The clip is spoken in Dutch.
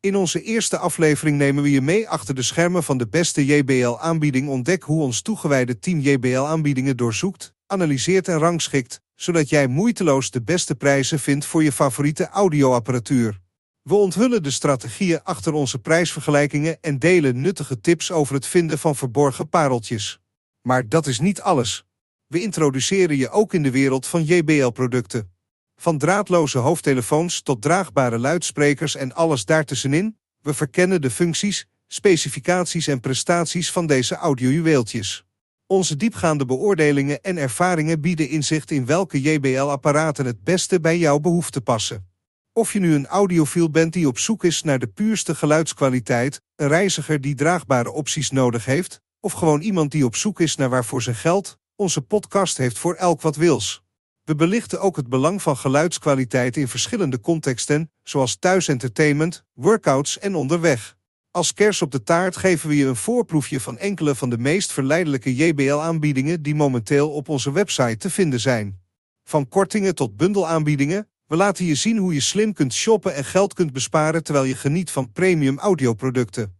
In onze eerste aflevering nemen we je mee achter de schermen van de beste JBL-aanbieding. Ontdek hoe ons toegewijde team JBL-aanbiedingen doorzoekt, analyseert en rangschikt, zodat jij moeiteloos de beste prijzen vindt voor je favoriete audioapparatuur. We onthullen de strategieën achter onze prijsvergelijkingen en delen nuttige tips over het vinden van verborgen pareltjes. Maar dat is niet alles. We introduceren je ook in de wereld van JBL-producten. Van draadloze hoofdtelefoons tot draagbare luidsprekers en alles daartussenin, we verkennen de functies, specificaties en prestaties van deze audiojuweeltjes. Onze diepgaande beoordelingen en ervaringen bieden inzicht in welke JBL-apparaten het beste bij jouw behoeften passen. Of je nu een audiofiel bent die op zoek is naar de puurste geluidskwaliteit, een reiziger die draagbare opties nodig heeft, of gewoon iemand die op zoek is naar waarvoor zijn geld, onze podcast heeft voor elk wat wils. We belichten ook het belang van geluidskwaliteit in verschillende contexten, zoals thuisentertainment, workouts en onderweg. Als kers op de taart geven we je een voorproefje van enkele van de meest verleidelijke JBL-aanbiedingen die momenteel op onze website te vinden zijn. Van kortingen tot bundelaanbiedingen, we laten je zien hoe je slim kunt shoppen en geld kunt besparen terwijl je geniet van premium audioproducten.